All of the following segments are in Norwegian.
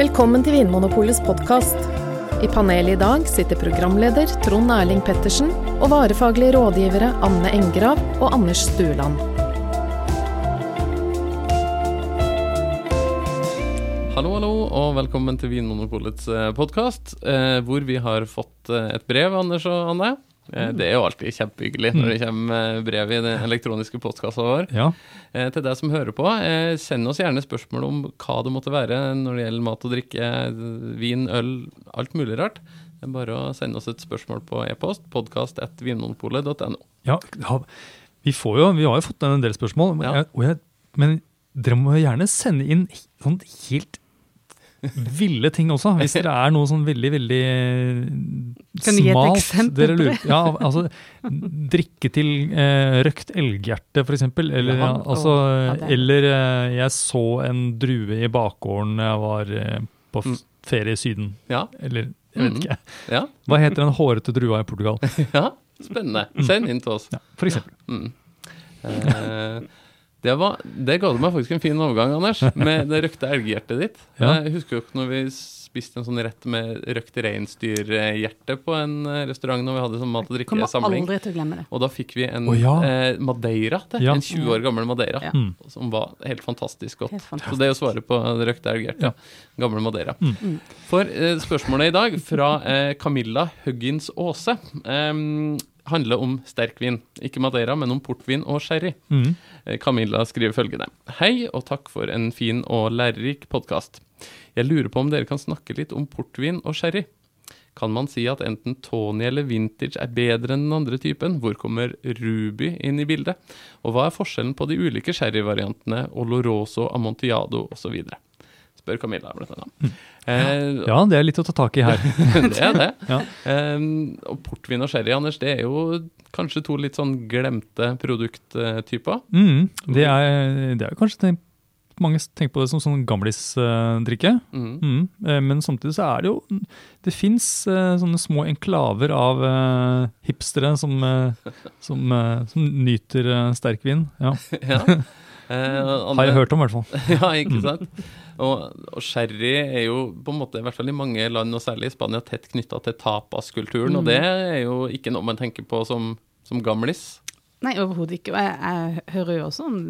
Velkommen til Vinmonopolets podkast. I panelet i dag sitter programleder Trond Erling Pettersen og varefaglige rådgivere Anne Engrav og Anders Stueland. Hallo, hallo, og velkommen til Vinmonopolets podkast, eh, hvor vi har fått eh, et brev, Anders og Anne. Eh, Det er jo alltid kjempehyggelig når det kommer eh, brev i den elektroniske postkassa vår. Ja. Eh, Til deg som hører på, send oss gjerne spørsmål om hva det måtte være når det gjelder mat og drikke, vin, øl, alt mulig rart. Det er bare å sende oss et spørsmål på e-post, podkast.vinmonopolet.no. ja, vi får jo, vi har jo fått en del spørsmål, men, Ja. jeg, jeg, men dere må gjerne sende inn sånn helt ville ting også, hvis det er noe sånn veldig, veldig Kan du gi et smalt eksempel dere på lurer det? Ja, altså drikke til eh, røkt elghjerte, eksempel. Eller, Ja, altså, ja, er- eller eh, jeg så en drue i bakgården da jeg var eh, på f Mm. ferie i Syden. Ja, Eller, jeg vet Mhm. ikke. ja, Hva heter den hårete drua i Portugal? ja, spennende. Send inn til oss. Ja, for eksempel. Mm. Eh, det, var, det ga du meg faktisk en fin overgang, Anders, med det røkte elghjertet ditt. Ja. Jeg husker jo ikke når vi spiste en sånn rett med røkt reinsdyrhjerte på en eh, restaurant når vi hadde sånn mat- og Kommer drikkesamling. aldri til å glemme det. Og da fikk vi en oh, ja. eh, madeira til. Ja. En 20 år gammel madeira. Ja. Mm. Som var helt fantastisk godt. Helt Så det å svare på det røkte elghjertet. Gamle madeira. Mm. Mm. For eh, spørsmålet i dag fra eh, Camilla Huggins Aase eh, handler om sterkvin. Ikke madeira, men om portvin og sherry. Mm. Eh, Camilla skriver følgende. Hei, og takk for en fin og lærerik podkast. Jeg lurer på om dere kan snakke litt om portvin og sherry. Kan man si at enten Tony eller Vintage er bedre enn den andre typen? Hvor kommer Ruby inn i bildet? Og hva er forskjellen på de ulike sherryvariantene Oloroso, Amontillado osv.? Spør Camilla, blant annet. Eh, Ja, det er litt å ta tak i her. det er det. Ja. Eh, og portvin og sherry, Anders, det er jo kanskje to litt sånn glemte produkttyper. Mm, det, er, det er kanskje tenkt, mange tenker på det som sånn gamlisdrikke. Mm. Mm, eh, men samtidig så er det jo Det fins sånne små enklaver av eh, hipstere som, eh, som, eh, som nyter sterk sterkvin. Ja, Ja. Eh, har jeg hørt om, i hvert fall. ja, ikke sant? Og, og sherry er jo på en måte, i hvert fall i mange land, og særlig i Spania, tett knytta til tapaskulturen. Og det er jo ikke noe man tenker på som, som gamlis. Nei, overhodet ikke. Og jeg, jeg hører jo også om,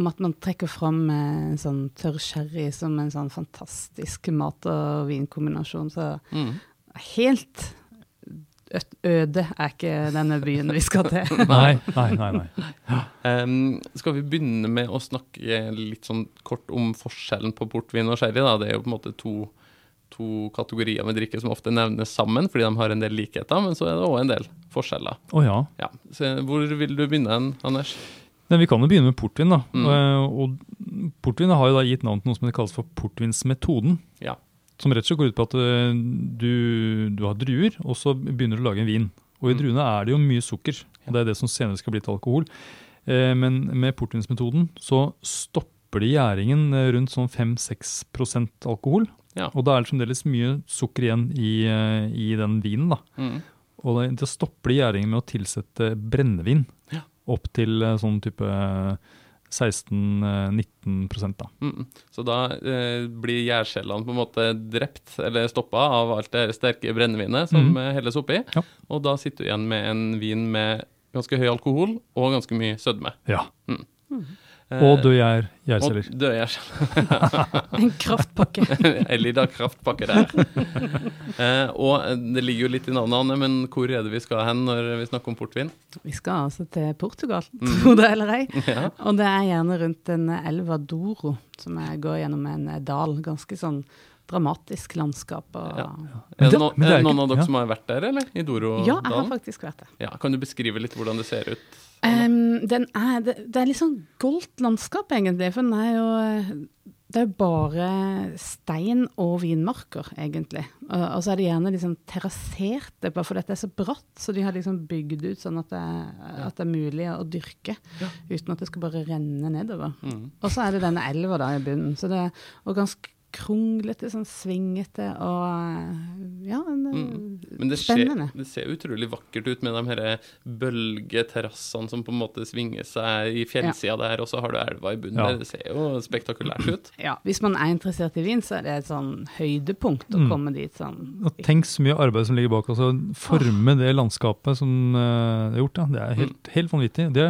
om at man trekker fram eh, sånn tørr sherry som en sånn fantastisk mat- og vinkombinasjon. Så Mm. helt øde er ikke denne byen vi skal til. Nei, nei, nei. nei. um, skal vi begynne med å snakke litt sånn kort om forskjellen på portvin og sherry? Da? Det er jo på en måte to, to kategorier med drikke som ofte nevnes sammen, fordi de har en del likheter, men så er det òg en del forskjeller. Å ja. Ja. Så hvor vil du begynne, Anders? Men vi kan jo begynne med portvin. da. Mm. Eh, Og portvin har jo da gitt navn til noe som det kalles for portvinsmetoden. Ja. Som rett og slett går ut på at eh, du, du har druer, og så begynner du å lage en vin. Og i Mm. druene er det jo mye sukker. og Det er det som senere skal bli til alkohol. Eh, Men med portvinsmetoden så stopper de gjæringen eh, rundt sånn 5-6% alkohol. Ja. Og da er det fremdeles mye sukker igjen i, i den vinen. da. Mm. Og det stopper de gjæringen med å tilsette brennevin Ja. opp til sånn type 16-19 da. Mm. Så da eh, blir gjærcellene på en måte drept eller stoppa av alt det sterke brennevinet som mm. eh, helles oppi. Ja. Og da sitter du igjen med en vin med ganske høy alkohol og ganske mye sødme. Ja. Eh, Og døde gjær, selger. Og døde gjærceller. En kraftpakke. En liten kraftpakke der. eh, og det ligger jo litt i navnet, Anne, men hvor er det vi skal hen når vi snakker om portvin? Vi skal altså til Portugal, Mm. tro det eller ei. Ja. Og det er gjerne rundt en elva Douro, som går gjennom en eh, dal. Ganske sånn dramatisk landskap. Og, Ja. ja. Er det, no, men det er er det noen ikke- av dere ja. som har vært der, eller? I Dorodalen? jeg har faktisk vært der. Ja, kan du beskrive litt hvordan det ser ut? Den er, det, det er litt sånn goldt landskap, egentlig. For den er jo Det er jo bare stein og vinmarker, egentlig. Og, og så er det gjerne liksom terrasserte, bare fordi dette er så bratt. Så de har liksom bygd ut sånn at det, at det er mulig å dyrke uten at det skal bare renne nedover. Mm. Og så er det denne elva da i bunnen. Så det og ganske kronglete, sånn svingete og eh, ja, en, eh, Men det ser, det ser utrolig vakkert ut med de her bølgeterrassene som på en måte svinger seg i fjellsida der, og så har du elva i bunnen Ja. der. Det ser jo spektakulært ut. Ja, hvis man er interessert i vin, så er det et sånn høydepunkt å Mm. komme dit sånn. Og tenk så mye arbeid som ligger bak. altså Forme det landskapet som uh, det er gjort. Da. Det er helt, helt vanvittig. Det,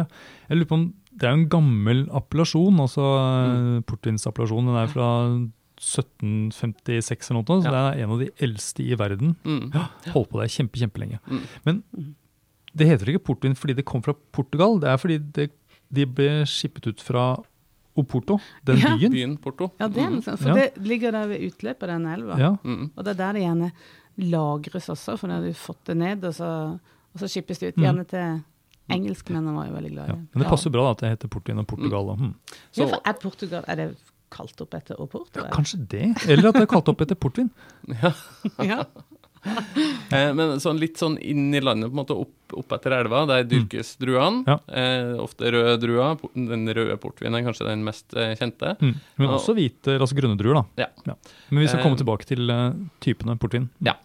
jeg lurer på om det er jo en gammel appellasjon, altså mm. portvinsappellasjon. Den er fra 1756 eller noe, så Ja. det er en av de eldste i verden. Mm. Holdt på der kjempe, kjempelenge. Mm. Men det heter ikke portvin fordi det kom fra Portugal, det er fordi det, de ble skippet ut fra Oporto, den Ja. byen. Byen Porto. Ja, det er sånt, for Ja. det ligger der ved utløpet av den elva. Ja, Mm. Og det er der det gjerne lagres også, for da har du fått det ned, og så, og så skippes det ut. Mm. Gjerne til engelskmennene var jo veldig glad i det. Men det passer bra da, at det heter portvin og Portugal. Mm. Hmm. Ja, for er Portugal er det kalt opp etter Oporto? Ja, kanskje det, eller at det er kalt opp etter portvin. ja. eh, men sånn litt sånn inn i landet, på en måte opp, opp etter elva, der dyrkes druene. Mm. Ja. Eh, ofte røde druer. Den røde portvinen er kanskje den mest eh, kjente. Mm. Men Ja. også hvite, altså grønne druer, da. Ja. Men vi skal komme Eh, tilbake til uh, typene portvin. Ja.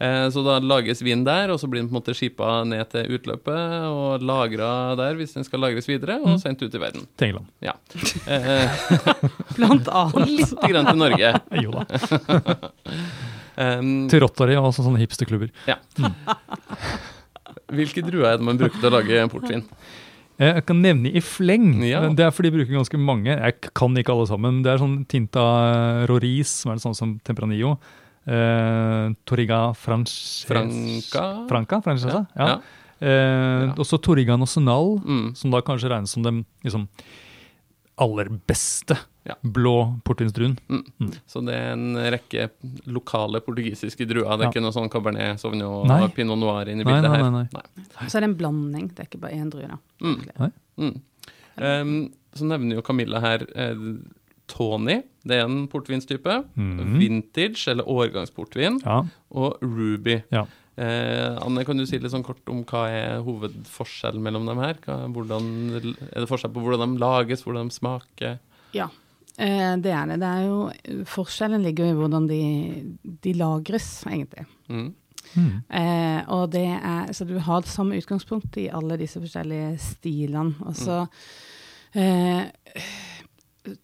Eh, Så da lages vin der, og så blir den på en måte skipa ned til utløpet og lagra der hvis den skal lagres videre, og Mm. sendt ut i verden. Til England. Ja. Eh, Blant og annet. litt grann til Norge. Jo da. Um, Til Rotary og sånne hipsterklubber. hvilke druer er det man bruker til å lage portvin? Eh, Jeg kan nevne i fleng. Ja. Det er fordi de bruker ganske mange. Jeg kan ikke alle sammen. Det er sånn Tinta Roriz, som er det sånn som Tempranillo. Eh, Torriga Franca? Franca, Francesa, ja. Ja. Eh, Ja. Også Torriga Nacional, Mm. som da kanskje regnes som den liksom, aller beste Ja. blå portvinsdruen. Så det er en rekke lokale portugisiske druer. Det er Ja. ikke noe sånn Cabernet Sauvignon Nei. og Pinot Noir inni Nei, bildet nei, her. nei, nei. Så er det en blanding, det er ikke bare én drue, da. Mm. Mm. Um, så nevner jo Camilla her eh, Tony. Det er en portvinstype. Mhm. Vintage, eller årgangsportvin. Ja. Og Ruby. Ja. Eh, Anne, kan du si litt sånn kort om hva er hovedforskjellen mellom dem her? Hva, hvordan, er det forskjell på hvordan de lages, hvordan de smaker? Ja, eh, det er det. det er jo, forskjellen ligger jo i hvordan de, de lagres, egentlig. Mm. Mm. Eh, og det er, så du har det samme utgangspunkt i alle disse forskjellige stilene. Og så eh,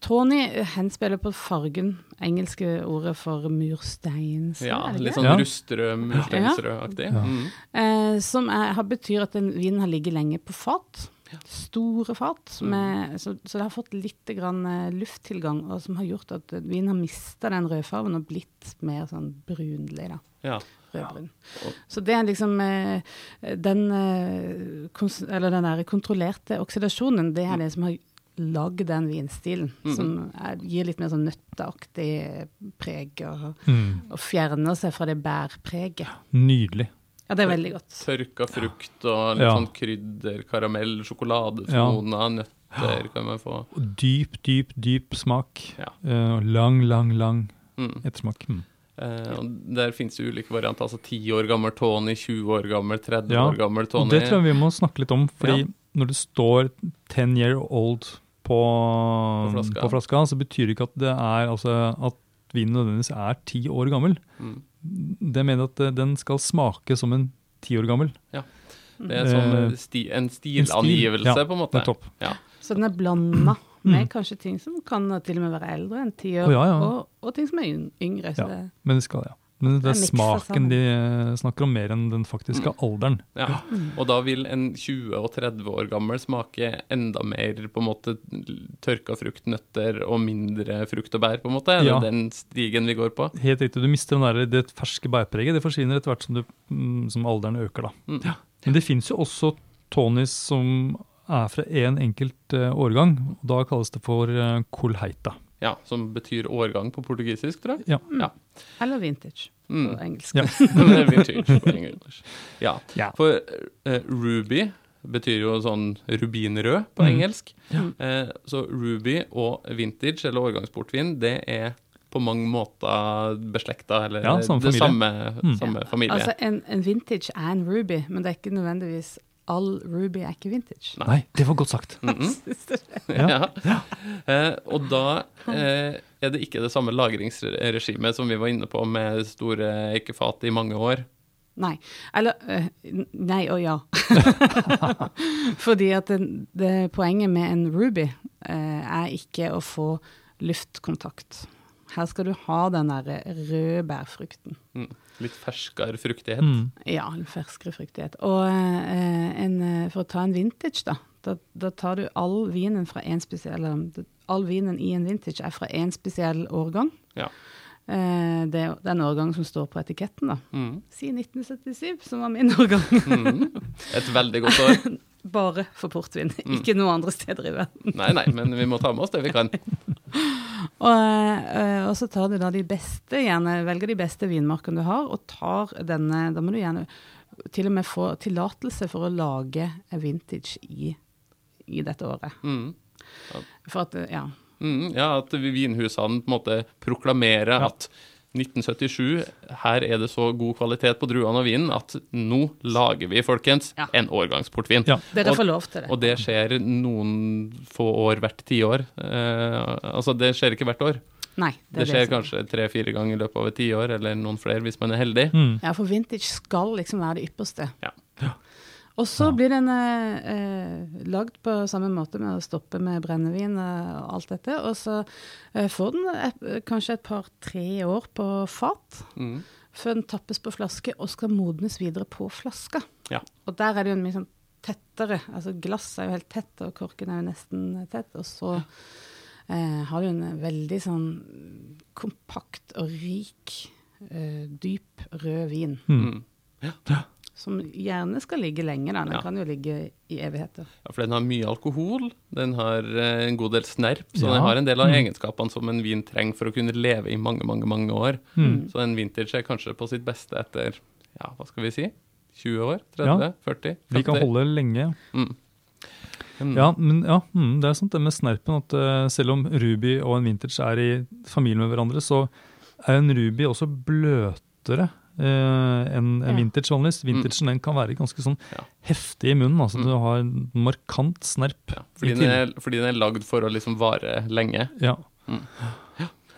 Tony henspiller på fargen, engelske ordet for murstein. Ja, litt sånn Ja. rustrød, mursteinsrødaktig. Ja. Mm. Eh, som er, betyr at den vinen har ligget lenge på fat. Store fat. Med, så, så det har fått litt grann, eh, lufttilgang, og som har gjort at vinen har mista den rødfargen og blitt mer sånn brunlig. da. Ja. Rødbrun. Så det er liksom eh, den, eh, eller den der kontrollerte oksidasjonen, det er det som har lagd den vinstilen. Mm. Som er, gir litt mer sånn nøtteaktig preg, og, Mm. og fjerner seg fra det bærpreget. Nydelig. Ja, det er veldig godt. Tørka frukt og litt Ja. sånn krydder, karamell, sjokolade, ja. nøtter kan man få. Og dyp, dyp, dyp smak. Ja. Uh, lang, lang, lang Mm. ettersmak. Mm. Uh, og der finnes jo ulike varianter. altså 10 år gammel Tony, 20 år gammel, 30 Ja, år gammel Tony. det tror jeg vi må snakke litt om, fordi Ja. når det står 10 year old på, På flaska. på flaska, så betyr det ikke at det er altså, at vinen nødvendigvis er ti år gammel. Mm. Det mener at eh, den skal smake som en ti år gammel. Ja. Det er sånn Eh, eh, sti, en En stil, stilangivelse, ja, på en måte. Nettopp. Ja. Så den er blanda med kanskje ting som kan til og med være eldre enn ti år, oh, ja, ja. Og, og ting som er yngre. Så Ja. det, Men det skal, ja. Men det Det er smaken de eh, snakker om, mer enn den faktiske alderen. Ja. Og da vil en 20 og 30 år gammel smake enda mer på en måte tørka frukt, nøtter og mindre frukt og bær, på en måte? Er det Ja. den stigen vi går på? Helt riktig, du mister den der, det ferske bærpreget. Det forsvinner etter hvert som, du, mm, som alderen øker. da. Mm. Men det fins jo også tonys som er fra én enkelt eh, årgang. og Da kalles det for uh, kolheita. Ja, Som betyr årgang på portugisisk, tror jeg. Ja. Ja. eller vintage Mm. på engelsk. Ja. Vintage på engelsk. Ja. Ja. For uh, ruby betyr jo sånn rubinrød på Mm. engelsk. Ja. Eh, så ruby og vintage, eller årgangsportvin, det er på mange måter beslekta, eller Ja, samme det samme, Mm. samme familie. Altså, en, en vintage er en ruby, men det er ikke nødvendigvis all ruby er ikke vintage. Nei. Nei, det var godt sagt. Mhm. Ja. ja. Eh, og da eh, er det ikke det samme lagringsregimet som vi var inne på med store eikefat i mange år. Nei. Eller eh, nei og ja. Fordi at det, det, poenget med en Ruby eh, er ikke å få luftkontakt. Her skal du ha den der røde bærfrukten. Mm. Litt ferskere fruktighet. Mm. Ja, en ferskere fruktighet. Og eh, en, eh, for å ta en vintage, da. Da, da tar du all vinen fra en spesiell eller, All vinen i en vintage er fra én spesiell årgang. Ja. Eh, det er den årgangen som står på etiketten, da. Mm. Si 1977, som var min årgang. Mm. Et veldig godt år. Bare for portvin, Mm. ikke noe andre steder i verden. Nei, nei, men vi må ta med oss det vi kan. Og, eh, og så tar du da de beste, gjerne velger de beste vinmarkene du har, og tar denne Da må du gjerne til og med få tillatelse for å lage vintage i, i dette året. Mm. For at, ja. Mm, ja, at vinhusene på en måte proklamerer Ja. at 1977, her er det så god kvalitet på druene og vinen at nå lager vi, folkens, Ja. en årgangsportvin. Ja. er Og- for lov til det. Og det skjer noen få år hvert tiår. Eh, altså, det skjer ikke hvert år. Nei, Det, det skjer som- kanskje tre-fire ganger i løpet av et tiår, eller noen flere hvis man er heldig. Mm. Ja, for vintage skal liksom være det ypperste. Ja. Og så Ja. blir den eh, eh, lagd på samme måte med å stoppe med brennevin og alt dette. Og så eh, får den et, kanskje et par-tre år på fat Mm. før den tappes på flaske og skal modnes videre på flaska. Ja. Og der er det jo en mye sånn tettere Altså glass er jo helt tett, og korken er jo nesten tett. Og så eh, har du en veldig sånn kompakt og rik, eh, dyp rød vin. Mm. Mm. Som gjerne skal ligge lenge, da. Den Ja. kan jo ligge i evigheter. Ja, for den har mye alkohol, den har eh, en god del snerp, så Ja. den har en del av Mm. egenskapene som en vin trenger for å kunne leve i mange, mange mange år. Mm. Så en vintage er kanskje på sitt beste etter, ja, hva skal vi si, 20 år? 30? 40? 50? Vi kan holde lenge. Mm. Mm. Ja, men ja, mm, det er sant det med snerpen at uh, selv om ruby og en vintage er i familie med hverandre, så er en ruby også bløtere enn en Ja. vintage vanligvis. Vintagen den kan være ganske sånn Ja. heftig i munnen. altså Mm. Du har en markant snerp. Ja, fordi, den er, fordi den er lagd for å liksom vare lenge. Ja. Mm.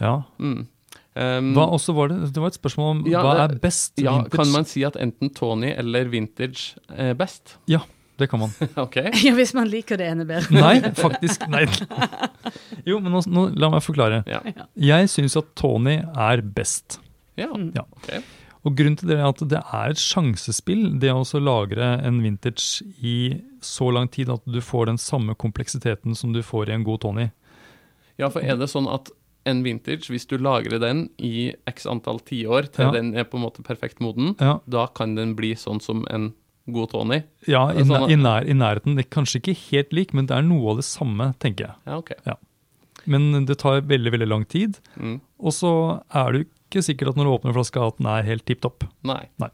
ja. Mm. Um, Hva også var det? Det var et spørsmål om Ja, hva er best ja, vintage? kan man si at enten Tony eller vintage er best? Ja, Det kan man. okay. Ja, hvis man liker det ene bedre. Nei, faktisk. Nei. Jo, men nå, nå, la meg forklare. Ja. Jeg syns at Tony er best. ja. Mm. Ja. ok. Og grunnen til det er at det er et sjansespill, det å lagre en vintage i så lang tid at du får den samme kompleksiteten som du får i en god Tony. Ja, for er det sånn at en vintage, hvis du lagrer den i x antall tiår til Ja. den er på en måte perfekt moden, Ja, da kan den bli sånn som en god Tony? ja i, er sånn at- i, nær, i nærheten. Det er kanskje ikke helt lik, men det er noe av det samme, tenker jeg. Ja, ok. Men det tar veldig, veldig lang tid. Mm. Og så er jo ikke sikkert at når du åpner flaska at den er helt tipp topp. Nei. Nei.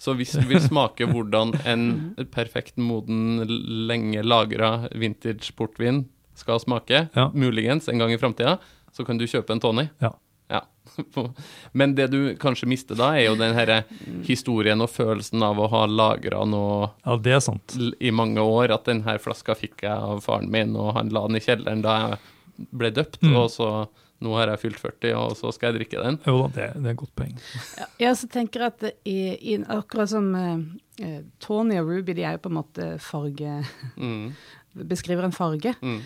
Så hvis du vil smake hvordan en perfekt moden, lenge lagra vintage portvin skal smake, Ja. muligens en gang i framtida, så kan du kjøpe en Tony. Ja. Ja. Men det du kanskje mister da, er jo den herre historien og følelsen av å ha lagra noe Ja, det er sant. i mange år. At den her flaska fikk jeg av faren min, og han la den i kjelleren da jeg ble døpt. Mm. Og så nå har jeg fylt 40, og så skal jeg drikke den. Jo da, det, det er et godt poeng. Ja, jeg så tenker at i, i, akkurat som eh, eh, Tony og Ruby, de er jo på en måte farge Mm. Beskriver en farge. Mm.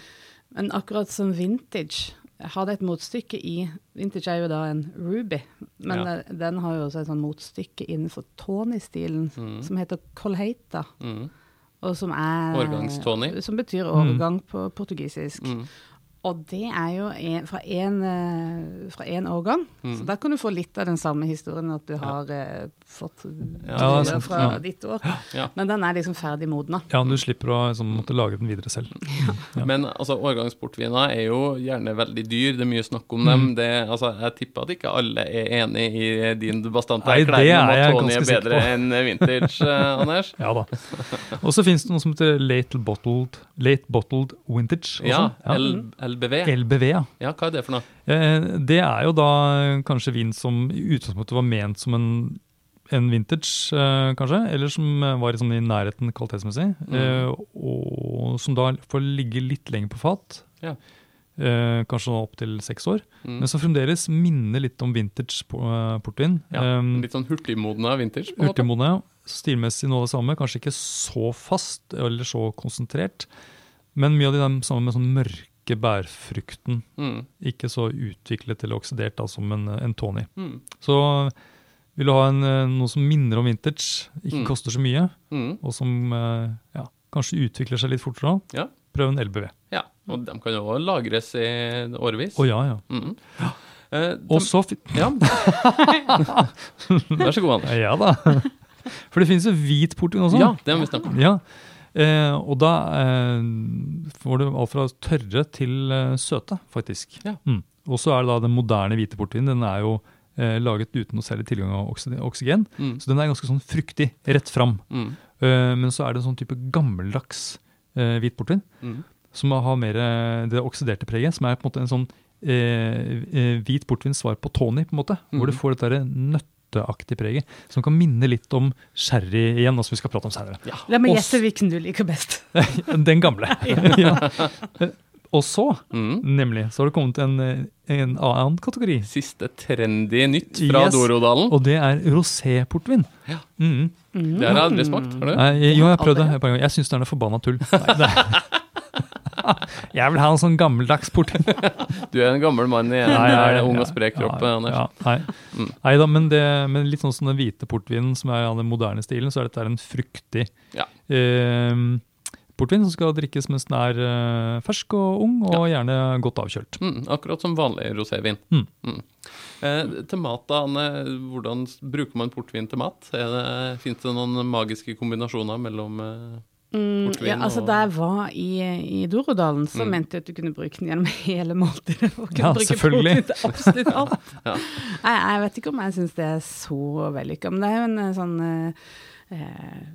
Men akkurat som vintage har det et motstykke i Vintage er jo da en Ruby, men Ja. eh, den har jo også et sånn motstykke innenfor Tony-stilen Mm. som heter Colheita, Mm. og som er Årgangs-Tony. Som betyr årgang på portugisisk. Og det er jo en, fra én årgang, Mm. så da kan du få litt av den samme historien at du har eh, fått Ja, det fra Ja. ditt år. Ja. Men den er liksom ferdig modna. Ja, du slipper å liksom, måtte lage den videre selv. Ja. Men altså, årgangsportviner er jo gjerne veldig dyr, det er mye snakk om dem. Mm. Det, altså, jeg tipper at ikke alle er enig i din bastante erklæring om at Tony er er bedre enn vintage, eh, Anders. Ja da. Og så finnes det noe som heter late bottled, late bottled vintage. Også. Ja, L LBV. LBV, ja. Ja, hva er det for noe? Eh, Det er jo da kanskje vin som i utgangspunktet var ment som en, en vintage, eh, kanskje, eller som eh, var liksom i nærheten kvalitetsmessig, Mm. eh, og som da får ligge litt lenger på fat. Ja. Kanskje opptil seks år. Mm. Men som fremdeles minner litt om vintage po- portvin. Ja, Um, litt sånn hurtigmodne vintage, på en måte. Hurtigmodne, ja. Stilmessig noe av det samme. Kanskje ikke så fast eller så konsentrert. Men mye av det samme med sånn mørke bærfrukten. Mm. Ikke så utviklet eller oksidert da, som en, en Tony. Mm. Så vil du ha en, eh, noe som minner om vintage, ikke Mm. koster så mye, Mm. og som eh, ja, kanskje utvikler seg litt fortere, Ja. prøv en LBV. ja. Og de kan jo også lagres i årevis. Å ja, ja. Mm. Eh, Og så Ja. Vær så god, Anders. Ja da. For det finnes jo hvit portvin også. Ja, det har vi snakket om. Ja, eh, og da eh, får du alt fra tørre til eh, søte, faktisk. Ja. Mm. Og så er det da den moderne hvite portvinen. Den er jo eh, laget uten noe særlig tilgang av oksygen. Mm. Så den er ganske sånn fruktig, rett fram. Mm. Eh, men så er det en sånn type gammeldags eh, hvit portvin, Mm. som har mer eh, det oksiderte preget, som er på en måte en sånn eh, eh, hvit portvins svar på Tony, på en måte. Hvor du får dette nøtt nøtteaktige preget, som kan minne litt om sherry igjen, altså vi skal prate om senere. La meg gjette hvilken du liker best. Den gamle. ja. Og så, Mm. nemlig, så har det kommet en, en annen kategori. Siste trendy nytt fra Yes. Dorodalen. Og det er roséportvin. Ja. Mm. Mm. Det har jeg aldri smakt. Har du? Nei, jo, jeg prøvde det et par ganger. Jeg syns det er noe forbanna tull. Nei, jeg vil ha en sånn gammeldags portvin. Du er en gammel mann i en Nei, ja, ung og sprek kropp, ja. Ja, nei. Mm. nei da, men, det, men litt sånn som den hvite portvinen som er av den moderne stilen, så er dette en fruktig Ja. eh, portvin som skal drikkes mens den er uh, fersk og ung, og gjerne godt avkjølt. Mm, akkurat som vanlig rosévin. Mm. Mm. Eh, til mat, da, Anne. Hvordan bruker man portvin til mat? Fins det noen magiske kombinasjoner mellom eh, Mm, Portvin ja, altså og- Da jeg var i, i Dorodalen, så Mm. mente jeg at du kunne bruke den gjennom hele måltidet. Og kunne Ja, bruke selvfølgelig. portvin til absolutt alt. Ja. jeg, jeg vet ikke om jeg syns det er så vellykka, men det er jo en eh, sånn eh, eh,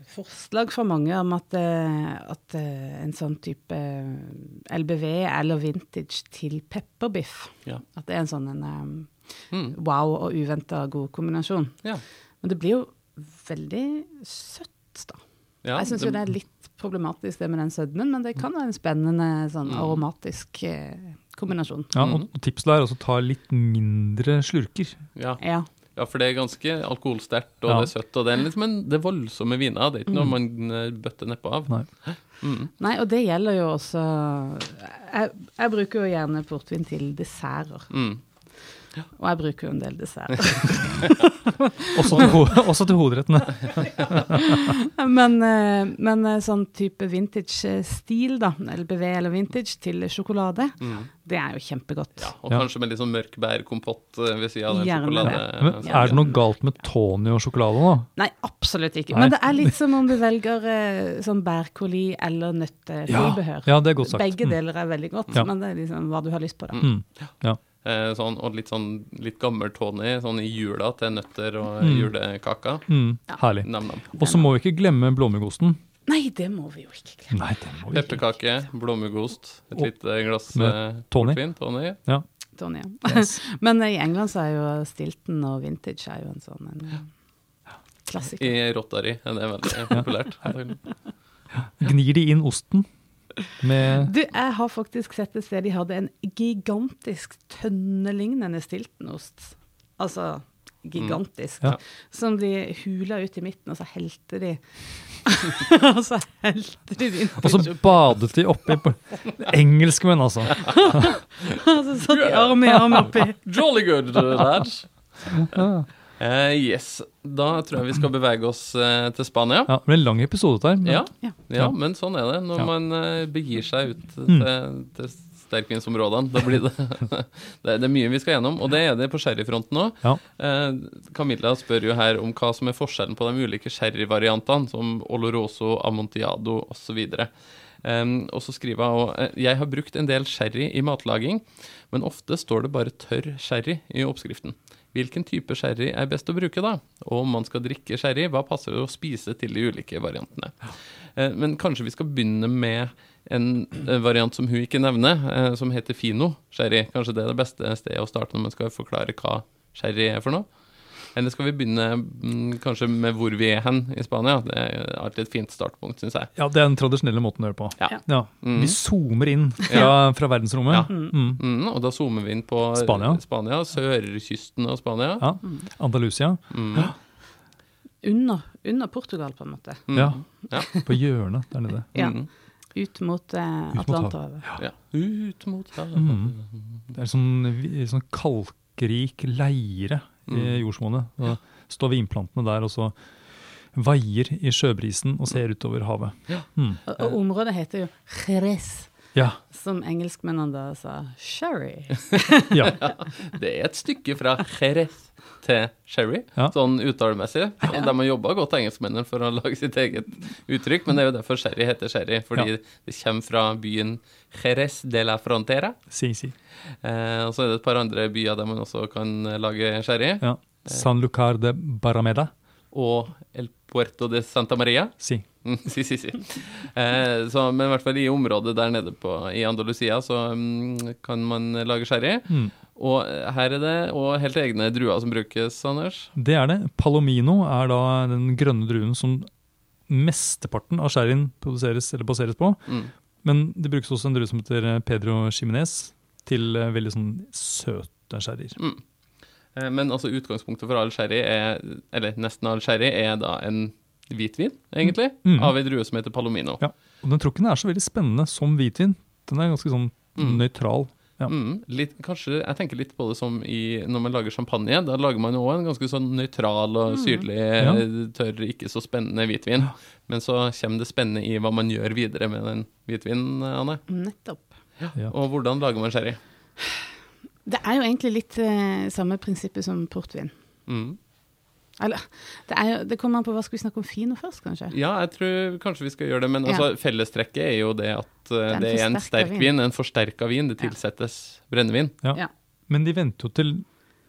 forslag fra mange om at, eh, at eh, en sånn type eh, LBV eller vintage til pepperbiff Ja. At det er en sånn en um, Mm. wow og uventa god kombinasjon. Ja. Men det blir jo veldig søtt, da. Ja, jeg syns jo det er litt problematisk det med den sødmen, men det kan være en spennende sånn Mm. aromatisk eh, kombinasjon. Ja, og Tipset er å ta litt mindre slurker. Ja. Ja. Ja, for det er ganske alkoholsterkt, og Ja. det er søtt. Og det er liksom en, det er voldsomme viner. Det er ikke noe man eh, bøtter nedpå av. Nei. Mm. Nei, og det gjelder jo også Jeg, jeg bruker jo gjerne portvin til desserter, Mm. Og jeg bruker jo en del dessert. Også til, ho også til hovedrettene. men, eh, men eh, sånn type vintage-stil, da, LBV eller vintage, til sjokolade, Mm. det er jo kjempegodt. Ja, og Ja. kanskje med litt sånn mørk bærkompott eh, ved sida av den Gjerne sjokolade. Men er det noe galt med Tony og sjokolade nå? Nei, absolutt ikke. Nei. Men det er litt som om du velger eh, sånn bærkoli eller nøttetilbehør. Ja, det er godt sagt. Begge Mm. deler er veldig godt, Ja. men det er liksom hva du har lyst på. da. Mm. Ja. Eh, sånn, og litt sånn litt gammel Tony sånn i jula til nøtter og Mm. julekaka. Mm. Herlig. Og så må vi ikke glemme blåmuggosten. Nei, det må vi jo ikke glemme. Nei, det må vi ikke. Pepperkake, blåmuggost, et Og- lite glass med eh, Tony. portvin. Tony. Tony, ja. men i England så er jo Stilton og vintage er jo en sånn en klassiker. I Rotary er det veldig populært. Gnir de inn osten med Du, jeg har faktisk sett et sted de hadde en gigantisk tønnelignende stiltenost. Altså gigantisk. Ja. Som de hula ut i midten, og så helte de Og så helte de inn. Og så badet de oppi på Engelskmenn, altså. Og så satt de arm i arm oppi. Jolly good, lads. Ja. Eh, yes. Da tror jeg vi skal bevege oss uh, til Spania. Ja, det blir en lang episode der. Men Ja, Ja. ja, men sånn er det når Ja. man uh, begir seg ut til, Mm. til sterkvinsområdene. Da blir det, det, det er mye vi skal gjennom, og det er det på sherryfronten òg. Ja. Eh, Camilla spør jo her om hva som er forskjellen på de ulike sherryvariantene, som Oloroso, Amontillado osv. Um, og så skriver hun eh, Jeg har brukt en del sherry i matlaging, men ofte står det bare tørr sherry i oppskriften. Hvilken type sherry er best å bruke da? Og om man skal drikke sherry, hva passer det å spise til de ulike variantene? Eh, Men kanskje vi skal begynne med en eh, variant som hun ikke nevner, eh, som heter Fino sherry. Kanskje det er det beste stedet å starte når man skal forklare hva sherry er for noe? Eller skal vi begynne mm, kanskje med hvor vi er hen i Spania? Det er alltid et fint startpunkt, syns jeg. Ja, det er den tradisjonelle måten å gjøre det på. Ja. Ja. Mm. Vi zoomer inn fra, fra verdensrommet. Ja. Mm. Mm, og da zoomer vi inn på Spania. Spania sørkysten av Spania. Ja. Andalusia. Mm. Under, under Portugal, på en måte. Mm. Ja. Ja. På hjørnet der nede. Ja. Mm. Ut mot eh, Atlanterhavet. ja. Ut mot havet. Mm. Det er sånn, sånn kalkrik leire i Mm. jordsmonnet. Så står vinplantene der og så vaier i sjøbrisen og ser utover havet. Mm. Og, og området heter jo Jerez, Ja. som engelskmennene da sa sherry. ja. Det er et stykke fra Jerez til Sherry, Ja. sånn uttalemessig. Og De har jobba godt, engelskmennene, for å lage sitt eget uttrykk, men det er jo derfor sherry heter sherry, fordi Ja. det kommer fra byen Jerez de la Frontera. Si, si. Eh, og så er det et par andre byer der man også kan lage sherry. Ja. San Lucar de Barameda. Og El Puerto de Santa Maria. Si. Mm, si, si, si. Eh, så, men i hvert fall i området der nede på, i Andalusia så um, kan man lage sherry. Mm. Og her er det og helt egne druer som brukes, Anders. Det er det. Palomino er da den grønne druen som mesteparten av sherryen produseres eller baseres på. Mm. Men det brukes også en drue som heter Pedro Chimenez til eh, veldig sånn søte sherryer. Mm. Eh, Men altså utgangspunktet for all sherry er, eller nesten all sherry, er da en hvitvin, egentlig, Mm. av ei drue som heter palomino. Ja. Og den tror ikke den er så veldig spennende som hvitvin. Den er ganske sånn Mm. nøytral. Ja. Mm, litt, kanskje, jeg tenker litt på det som i, når man lager champagne. Da lager man òg en ganske sånn nøytral og syrlig, Ja. tørr, ikke så spennende hvitvin. Men så kommer det spennende i hva man gjør videre med den hvitvinen, Anne. Nettopp. Ja. Og hvordan lager man sherry? Det er jo egentlig litt eh, samme prinsippet som portvin. Mm. Eller, det, er jo, det kommer an på hva skal vi snakke om fino først, kanskje? Ja, jeg tror kanskje vi skal gjøre det, men Ja. altså, fellestrekket er jo det at uh, det er en sterk vin. vin, en forsterka vin. Det Ja. tilsettes brennevin. Ja. Ja. Men de venter jo til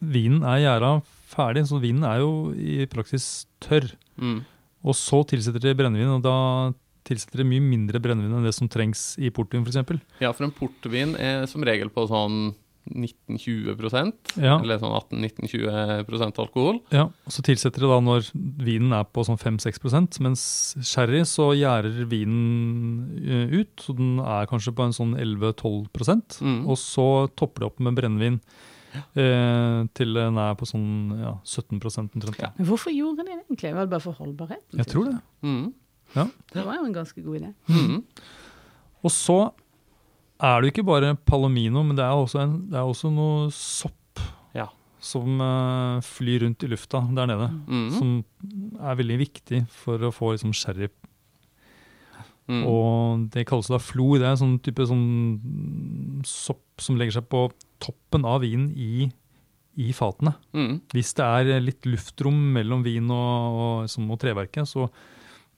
vinen er gjæra ferdig, så vinen er jo i praksis tørr. Mm. Og så tilsetter de brennevin, og da tilsetter de mye mindre brennevin enn det som trengs i portvin f.eks. Ja, for en portvin er som regel på sånn 19-20 Ja. eller sånn 18-19-20% alkohol. Ja, og så tilsetter de da når vinen er på sånn 5-6% mens sherry så gjærer vinen eh, ut, så den er kanskje på en sånn 11-12 Mm. Og så topper det opp med brennevin eh, til den er på sånn ja, 17 omtrent. Ja. Men hvorfor gjorde de det egentlig? Var det bare for holdbarheten? Jeg tror det. Mm. Det var jo en ganske god idé. Mm. Og så er det ikke bare palomino, men det er også, en, det er også noe sopp Ja. som uh, flyr rundt i lufta der nede. Mm. Som er veldig viktig for å få liksom, sherry Mm. Og det kalles da flor. Det er en sånn type sånn sopp som legger seg på toppen av vinen i, i fatene. Mm. Hvis det er litt luftrom mellom vin og, og, som, og treverket, så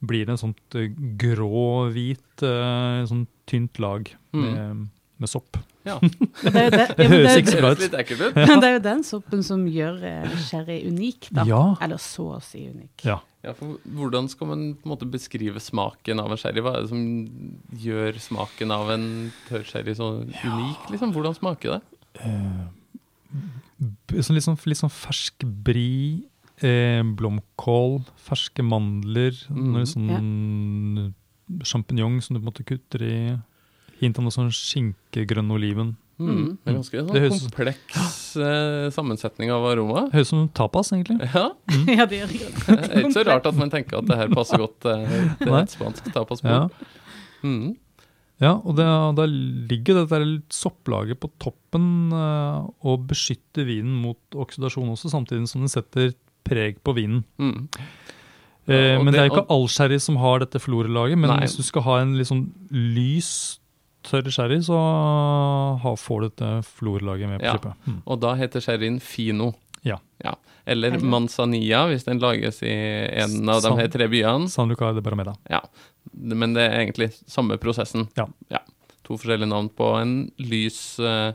blir det en sånt eh, grå-hvit, uh, sånn tynt lag med, med sopp. Ja. Det er jo det, ja, Det høres ikke så bra ut. det er jo den soppen som gjør eh, sherry unik, da. Ja. Eller så å si unik. Ja. Ja, for hvordan skal man på en måte beskrive smaken av en sherry? Hva er det som gjør smaken av en tørr sherry så unik? Liksom? Hvordan smaker det? Eh, Sånn litt, sånn, litt sånn fersk bri, eh, blomkål, ferske mandler, Mm. noe sånn sjampinjong som du på en måte kutter i. Hint av noe sånn skinkegrønn oliven. Mm. Det er ganske sånn Det høres- kompleks eh, sammensetning av aroma. Høres ut som tapas, egentlig. Ja, ja, det gjør det. det er ikke så rart at man tenker at det her passer godt eh, til et spansk tapasbord. Ja. Mm. Ja, og det, da ligger dette sopplaget på toppen eh, og beskytter vinen mot oksidasjon også, samtidig som den setter preg på vinen. Mm. Eh, men det, det- er jo ikke all sherry som har dette florelaget, men Nei. hvis du skal ha en litt sånn lys, tørr sherry, så får du dette florelaget med på Ja. kjøpet. Mm. Og da heter sherryen fino. Ja. Eller Eller- manzanilla, hvis den lages i en av de her tre byene. San Luca de Barameda. Ja, men det er egentlig samme prosessen. Ja. To forskjellige navn på en lys eh,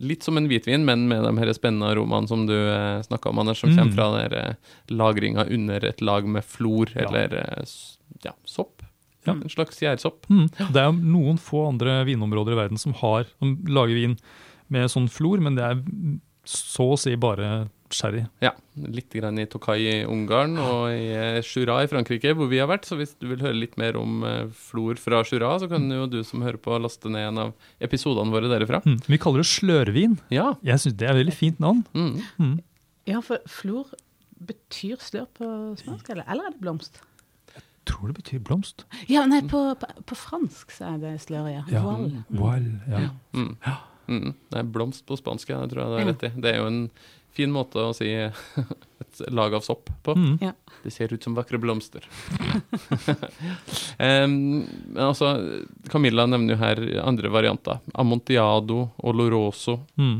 Litt som en hvitvin, men med de her spennende aromaene som du eh, snakka om, Anders, som Mm. kommer fra den eh, lagringa under et lag med flor, Ja. eller eh, ja, sopp. Ja. En slags gjærsopp. Mm. Det er noen få andre vinområder i verden som har som lager vin med sånn flor, men det er så å si bare sherry. Ja, litt grann i Tokai i Ungarn og i eh, Jura i Frankrike, hvor vi har vært. Så hvis du vil høre litt mer om eh, flor fra Jura, så kan jo du som hører på, laste ned en av episodene våre derifra. Mm. Vi kaller det slørvin. Ja. Jeg syns det er et veldig fint navn. Mm. Mm. Ja, for flor betyr slør på spansk, eller, eller er det blomst? Jeg Tror det betyr blomst. Ja, nei, på, på, på fransk så er det slør, ja. Ja. Voile. Voile, ja. Mm. Mm. Det er blomst på spansk, ja, det tror jeg det er rett i. Det er jo en fin måte å si et lag av sopp på. Mm. Ja. Det ser ut som vakre blomster. um, men altså, Camilla nevner jo her andre varianter. Amontillado, oloroso. Mm.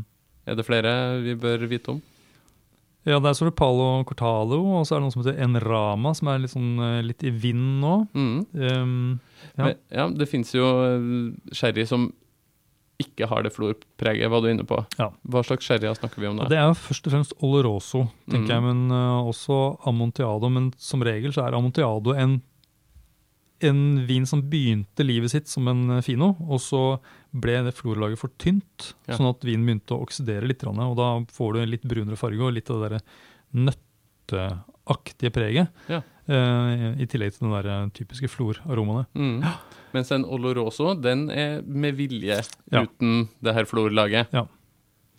Er det flere vi bør vite om? Ja, det er så er det Palo Cortalo, og så er det noe som heter Enrama, som er litt, sånn, eh, litt i vind nå. Mm. Um, Ja. Men, ja, det fins jo eh, sherry som ikke har det florpreget, var du inne på. Ja. Hva slags sherry snakker vi om da? det er jo først og fremst Oloroso, tenker Mm. jeg, men uh, også Amontillado. Men som regel så er Amontillado en, en vin som begynte livet sitt som en eh, fino, og så ble det florlaget for tynt, Ja. sånn at vinen begynte å oksidere litt, og da får du litt brunere farge og litt av det der nøtteaktige preget. Ja. Eh, I tillegg til den der eh, typiske floraromaene. Mm. Mens en oloroso, den er med vilje Ja. uten det her florlaget. Ja.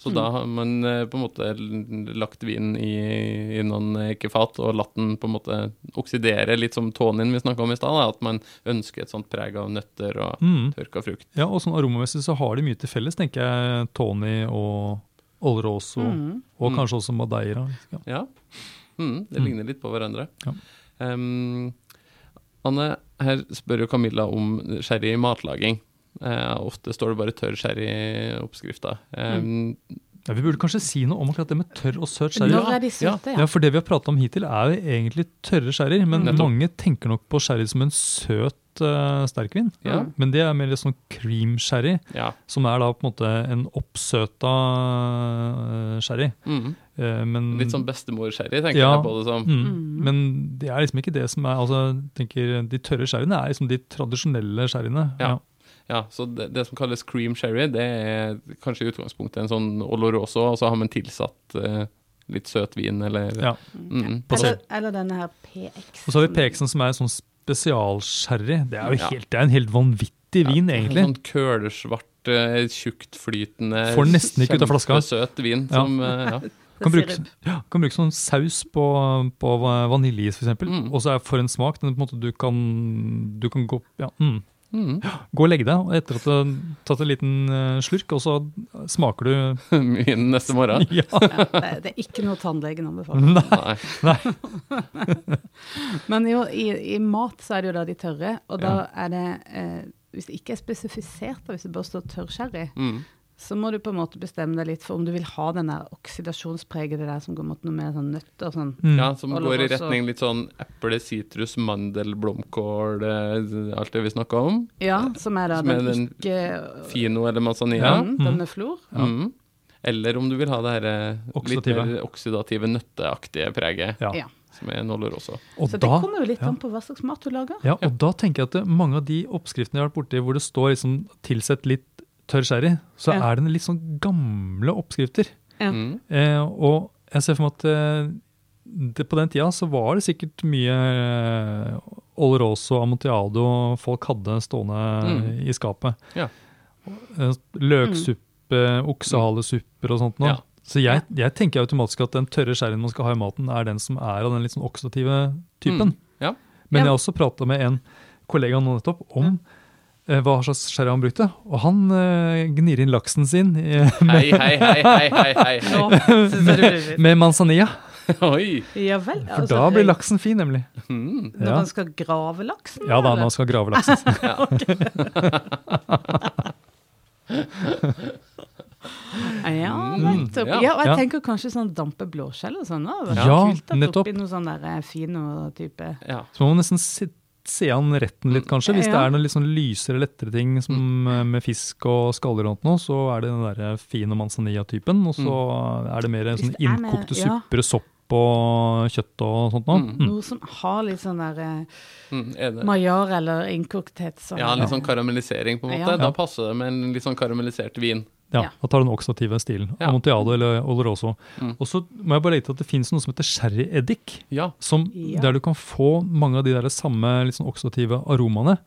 Så da har man eh, på en måte lagt vinen i, i noen ekefat og latt den på en måte oksidere, litt som tonien vi snakka om i stad. At man ønsker et sånt preg av nøtter og Mm. tørka frukt. Ja, og sånn aromamessig så har de mye til felles, tenker jeg. Tony og Oloroso, Mm. og Mm. kanskje også Madeira. Ja. Ja, mm, det Mm. ligner litt på hverandre. Ja. Em, Anne, her spør jo Camilla om sherry i matlaging. Uh, ofte står det bare tørr sherry i oppskrifta. Em, Ja, vi burde kanskje si noe om akkurat det med tørr og søt sherry. Er de Ja, ja. for det vi har pratet om hittil er jo egentlig tørre sherry, men Nettopp. mange tenker nok på sherry som en søt uh, sterkvin. Ja. Men det er mer litt sånn cream sherry, ja. som er da på en måte en oppsøta uh, sherry. Mm. Eh, men, Litt sånn bestemor-sherry, tenker Ja. jeg på det som. mm, Mm. Men det er liksom ikke det som er altså, tenker, De tørre sherryene er liksom de tradisjonelle sherryene. Ja. Ja, så det, det som kalles cream sherry, det er kanskje i utgangspunktet en sånn oloroso, og så har man tilsatt eh, litt søt vin, eller Ja. Mm. Eller, eller denne her PX. Og så har vi PX-en som er sånn spesialsherry. Det er jo Ja. helt, det er en helt vanvittig vin, Ja, egentlig. Sånn kølsvart, eh, tjuktflytende Får nesten ikke ut av flaska. Kjempesøt vin Ja. som eh, ja. Kan bruke, ja, kan bruke sånn saus på, på vaniljeis, f.eks. eksempel Mm. Og så er for en smak den på en måte du kan, du kan gå, ja, mm, Mm. gå og legge deg og etter at du har tatt en liten eh, slurk, og så smaker du Vin neste morgen. Ja! Ja, det, det er ikke noe tannlegen anbefaler. Nei. Nei. Men jo, i, i mat så er det jo da de tørre, og da er det eh, Hvis det ikke er spesifisert, da, hvis det bare står tørr sherry, Mm. Så må du på en måte bestemme deg litt for om du vil ha den der oksidasjonspreget der som går mot noe mer sånn nøtter og sånn. Mm. Ja, som går i retning litt sånn eple, sitrus, mandel, blomkål, eh, alt det vi snakka om. Ja, som er da Som er den, den ikke Fino eller manzanilla. Ja. mm, Den med flor. Mm. Eller om du vil ha det her eh, litt mer oksidative, nøtteaktige preget, Ja. Ja. som er nåler også. Og Så det da, kommer jo litt ja. an på hva slags mat du lager. ja, og da tenker jeg at det, mange av de oppskriftene jeg har vært borti hvor det står liksom tilsett litt tørr sherry, så Ja. er det litt sånn gamle oppskrifter. Ja. Mm. Eh, og jeg ser for meg at eh, det, på den tida så var det sikkert mye eh, Oloroso Amontillado folk hadde stående Mm. i skapet. Ja. Løksuppe, Løksuppe, oksehalesupper og sånt noe. Ja. Så jeg, jeg tenker automatisk at den tørre sherryen man skal ha i maten, er den som er av den litt sånn oksidative typen. Mm. Ja. Men Ja. jeg har også prata med en kollega nå nettopp om eh, hva slags sherry han brukte, og han eh, gnir inn laksen sin eh, med, Hei, hei, hei, hei, hei, hei, litt med manzanilla. Oi! Ja vel. For altså, da blir laksen fin, nemlig. Mm. Når Ja, man skal grave laksen? ja da, når man skal grave laksen. Ja, Mm, nettopp. ja. Ja, og jeg tenker kanskje sånn dampe blåskjell og sånn. da. Det Ja, kult at nettopp. Oppi noe sånn der fin fino type Ja. Så man nesten se, se an retten litt, kanskje. Hvis det er noen litt sånn lysere, lettere ting som eh, med fisk og skaller og noe, så er det den der fine manzanilla-typen. Og så er det mer sånn innkokte ja. supper og sopp og kjøtt og sånt noe. Mm. Mm. Noe som har litt sånn der eh, Mm, major eller innkokthet. Sånn. Ja, litt sånn karamellisering, på en måte. Ja. Da passer det med en litt sånn karamellisert vin. Ja, Ja. Da tar du den oksidative stilen. Ja. Amontillado eller Oloroso. Mm. Og så må jeg bare legge til at det finnes noe som heter sherryeddik. Ja. Som, Ja. Der du kan få mange av de der samme litt sånn oksidative aromaene.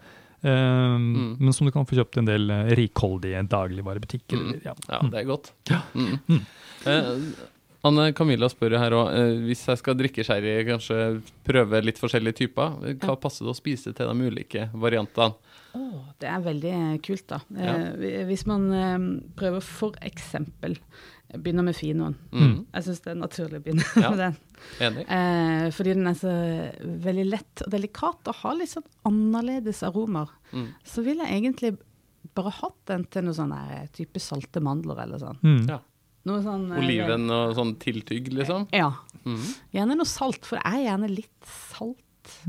Um, Mm. Men som du kan få kjøpt i en del eh, rikholdige dagligvarebutikker. Mm. eller- Ja. Ja, det er godt. Mm. Eh, Anne Camilla spør her òg, eh, hvis jeg skal drikke sherry, kanskje prøve litt forskjellige typer, hva passer det å spise til de ulike variantene? Åh, det er veldig kult, da. Ja. Eh, hvis man eh, prøver for eksempel Begynner med finoen. Mm. Jeg syns det er naturlig å begynne Ja. med den. Enig? Eh, fordi den er så veldig lett og delikat og har litt sånn annerledes aromer. Mm. Så vil jeg egentlig bare hatt den til noe sånn der, type salte mandler eller sånn. Mm. Ja. Noe sånn eh, Oliven og sånn tiltygg, liksom? Ja. Mm. Gjerne noe salt, for det er gjerne litt salt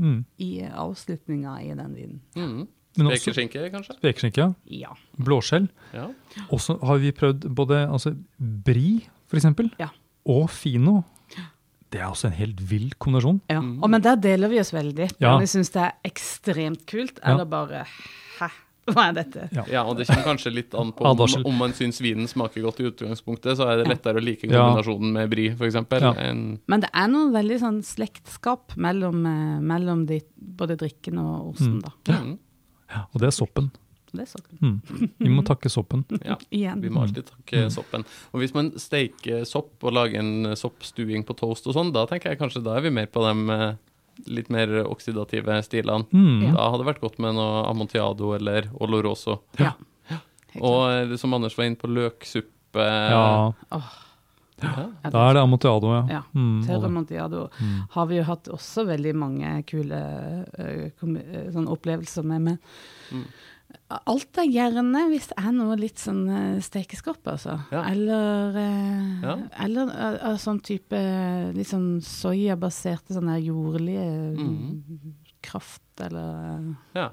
Mm. i avslutninga i den vinen. Spekeskinke, kanskje? spekeskinke, Ja. blåskjell. Ja. Og så har vi prøvd både altså, bri, for eksempel, Ja. og fino. Det er også en helt vill kombinasjon. ja. Mm. Og, men der deler vi oss veldig. Ja. Vi syns det er ekstremt kult, Ja. eller bare hæ, hva er dette? ja, og det kommer kanskje litt an på om, om man syns vinen smaker godt i utgangspunktet, så er det lettere å like Ja. kombinasjonen med bri, f.eks. Ja. Men det er noe veldig sånn slektskap mellom, eh, mellom de, både drikken og osten, Mm. da. Mm. Og det er soppen. Det er soppen. Mm. Vi må takke soppen. Ja. Igjen. Vi må alltid takke Mm. soppen. Og hvis man steiker sopp og lager en soppstuing på toast og sånn, da tenker jeg kanskje da er vi mer på de eh, litt mer oksidative stilene. Mm. Da hadde det vært godt med noe amontiado eller oloroso. Ja. Helt Og eh, som Anders var inne på, løksuppe. Ja, Ja. Ja, da er det amontillado, ja. Ja. Mm. Tørre Amontillado Mm. har vi jo hatt også veldig mange kule eh, eh, sånn opplevelser med. Men Mm. alt er gjerne hvis det er noe litt sånn stekeskorpe, stekeskap, altså. Ja. Eller, eh, Ja. eller eh, sånn type eh, litt sånn soyabaserte sånne jordlige Mm. kraft, eller Ja.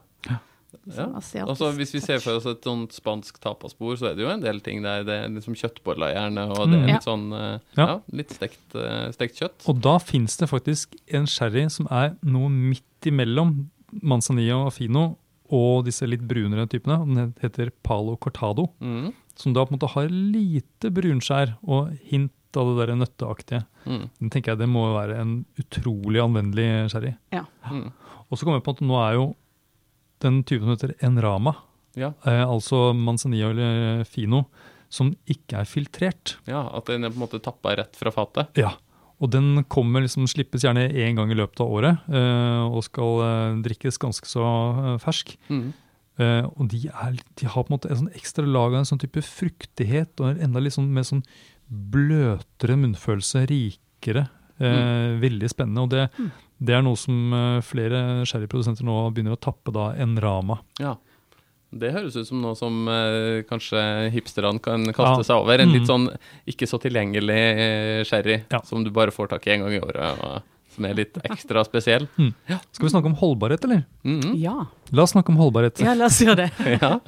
Sånn Ja. asiatisk Altså, hvis vi ser for oss et sånt spansk tapasbord, så er det jo en del ting der. Det er liksom kjøttboller gjerne, og det er Mm. litt sånn eh, Ja. ja. litt stekt, eh, stekt kjøtt. Og da fins det faktisk en sherry som er noe midt imellom manzanilla og fino og disse litt brunere typene. Den heter palo cortado, Mm. som da på en måte har lite brunskjær og hint av det der nøtteaktige. Mm. Den tenker jeg det må være en utrolig anvendelig sherry. Ja. Mm. Og så kommer jeg på at nå er jo den typen som heter enrama, Ja. eh, altså manzanilla eller fino, som ikke er filtrert. ja, at den er på en måte tappa rett fra fatet. Ja, og den kommer liksom, slippes gjerne én gang i løpet av året, eh, og skal eh, drikkes ganske så eh, fersk. Mm. Eh, og de, er, de har på en måte en sånn ekstra lag av en sånn type fruktighet, og en enda litt sånn mer sånn bløtere munnfølelse, rikere. Eh, Veldig spennende. Og det, Mm. Det er noe som eh, flere sherryprodusenter nå begynner å tappe da en rama. Ja. Det høres ut som noe som eh, kanskje hipsterne kan kaste Ja. seg over. En litt Mm. sånn ikke så tilgjengelig eh, sherry Ja. som du bare får tak i en gang i året, og som er litt ekstra spesiell. Skal vi snakke om holdbarhet, eller? Mhm. Ja. La oss snakke om holdbarhet. ja, la oss gjøre det. ja.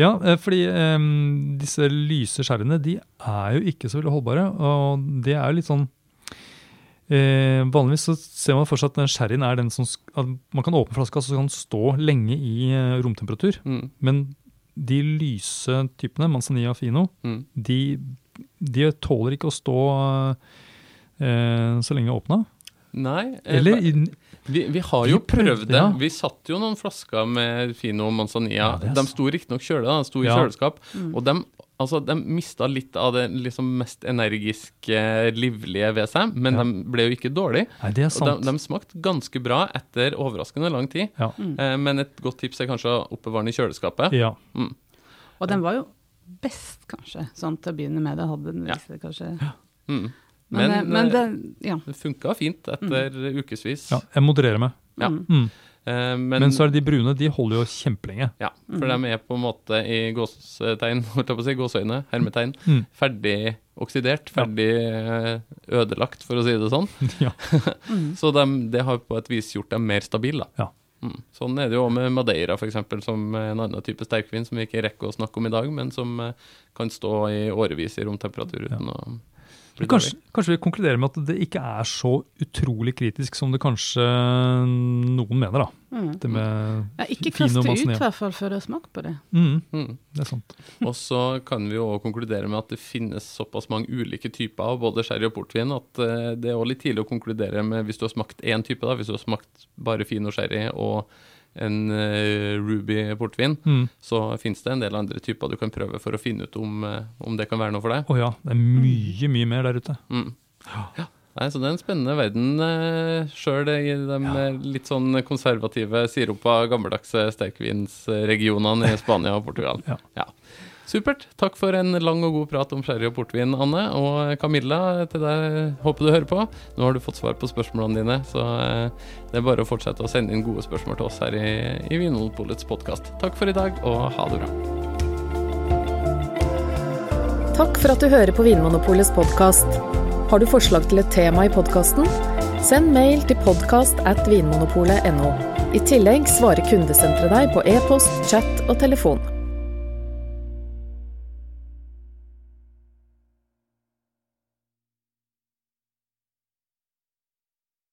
Ja, eh, fordi em, disse lyse sherryene de er jo ikke så veldig holdbare. Og det er jo litt sånn eh, Vanligvis så ser man fortsatt at den sherryen er den som at Man kan åpne flaska så kan den stå lenge i eh, romtemperatur. Mm. Men de lyse typene, manzanilla fino, Mm. de, de tåler ikke å stå eh, så lenge åpna. Nei. eh, Eller Vi, vi har jo prøvd det. ja. Vi satt jo noen flasker med Fino Manzanilla. Ja, de sto riktignok kjøle, de sto i Ja. kjøleskap. Mm. Og de, altså, de mista litt av det liksom mest energiske, livlige ved seg, men Ja. de ble jo ikke dårlige. nei, det er Og sant. de, de smakte ganske bra etter overraskende lang tid. ja. Mm. men et godt tips er kanskje å oppbevare den i kjøleskapet. ja. Og den var jo best, kanskje, sånn til å begynne med. Det hadde den Ja. kanskje. kanskje. Mm. Men, Men, eh, men eh, det, ja. det funka fint etter ukevis. ja. Jeg modererer meg. Ja. Mm. Mm. Eh, men, Men så er det de brune, de holder jo kjempelenge. ja, for de er på en måte i gåstegn, holdt jeg på å si, gåseøyne, hermetegn, Mm. ferdig oksidert, ferdig ja. ødelagt, for å si det sånn. Ja. Mm. Så de, det har på et vis gjort dem mer stabile. Ja. Mm. Sånn er det jo med Madeira, for eksempel, som en annen type sterkvin som vi ikke rekker å snakke om i dag, men som eh, kan stå i årevis i romtemperatur uten å Kanskje, kanskje vi konkluderer med at det ikke er så utrolig kritisk som det kanskje noen mener, da. Mm. Det med Ja, ikke kast det ut, i hvert fall, før du har smakt på det. Mm, Mm. det er sant. Og så kan vi jo også konkludere med at det finnes såpass mange ulike typer av både sherry og portvin at eh, det er også litt tidlig å konkludere med hvis du har smakt én type, da, hvis du har smakt bare fin og sherry og en eh, ruby portvin, Mm. så finnes det en del andre typer du kan prøve for å finne ut om, eh, om det kan være noe for deg. Å ja, det er mye, mye mer der ute. Mm. Ja. Nei, så det er en spennende verden eh, sjøl i de ja. litt sånn konservative, siropa, gammeldagse sterkvinsregionene i Spania og Portugal. Ja. Supert. Takk for en lang og god prat om sherry og portvin, Anne. Og Camilla, til deg, håper du hører på. Nå har du fått svar på spørsmålene dine, så eh, det er bare å fortsette å sende inn gode spørsmål til oss her i, i Vinmonopolets podkast. Takk for i dag, og ha det bra. Takk for at du hører på Vinmonopolets podkast. Har du forslag til et tema i podkasten? Send mail til podkast at vinmonopolet.no. I tillegg svarer kundesenteret deg på e-post, chat og telefon.